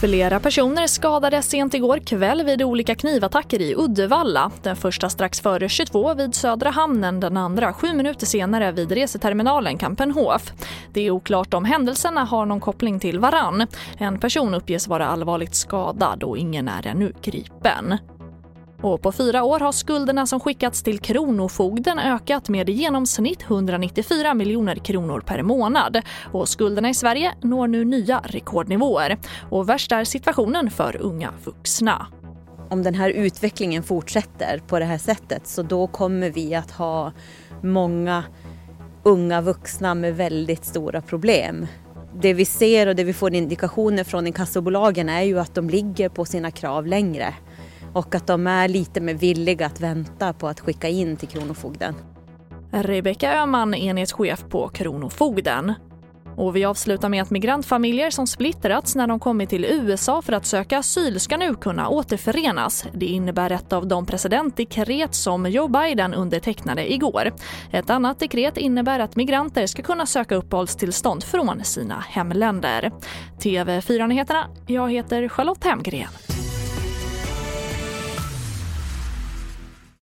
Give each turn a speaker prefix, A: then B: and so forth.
A: Flera personer skadades sent igår kväll vid olika knivattacker i Uddevalla. Den första strax före 22 vid Södra hamnen, den andra sju minuter senare vid reseterminalen Kampenhof. Det är oklart om händelserna har någon koppling till varann. En person uppges vara allvarligt skadad och ingen är ännu gripen. Och på fyra år har skulderna som skickats till Kronofogden ökat med i genomsnitt 194 miljoner kronor per månad. Och skulderna i Sverige når nu nya rekordnivåer. Och värst är situationen för unga vuxna.
B: Om den här utvecklingen fortsätter på det här sättet så då kommer vi att ha många unga vuxna med väldigt stora problem. Det vi ser och det vi får indikationer från inkassobolagen är ju att de ligger på sina krav längre och att de är lite mer villiga att vänta på att skicka in till Kronofogden.
A: Rebecka Öhman, enhetschef på Kronofogden. Och vi avslutar med att migrantfamiljer som splittrats när de kommit till USA för att söka asyl ska nu kunna återförenas. Det innebär ett av de presidentdekret som Joe Biden undertecknade igår. Ett annat dekret innebär att migranter ska kunna söka uppehållstillstånd från sina hemländer. TV4-nyheterna, jag heter Charlotte Hemgren.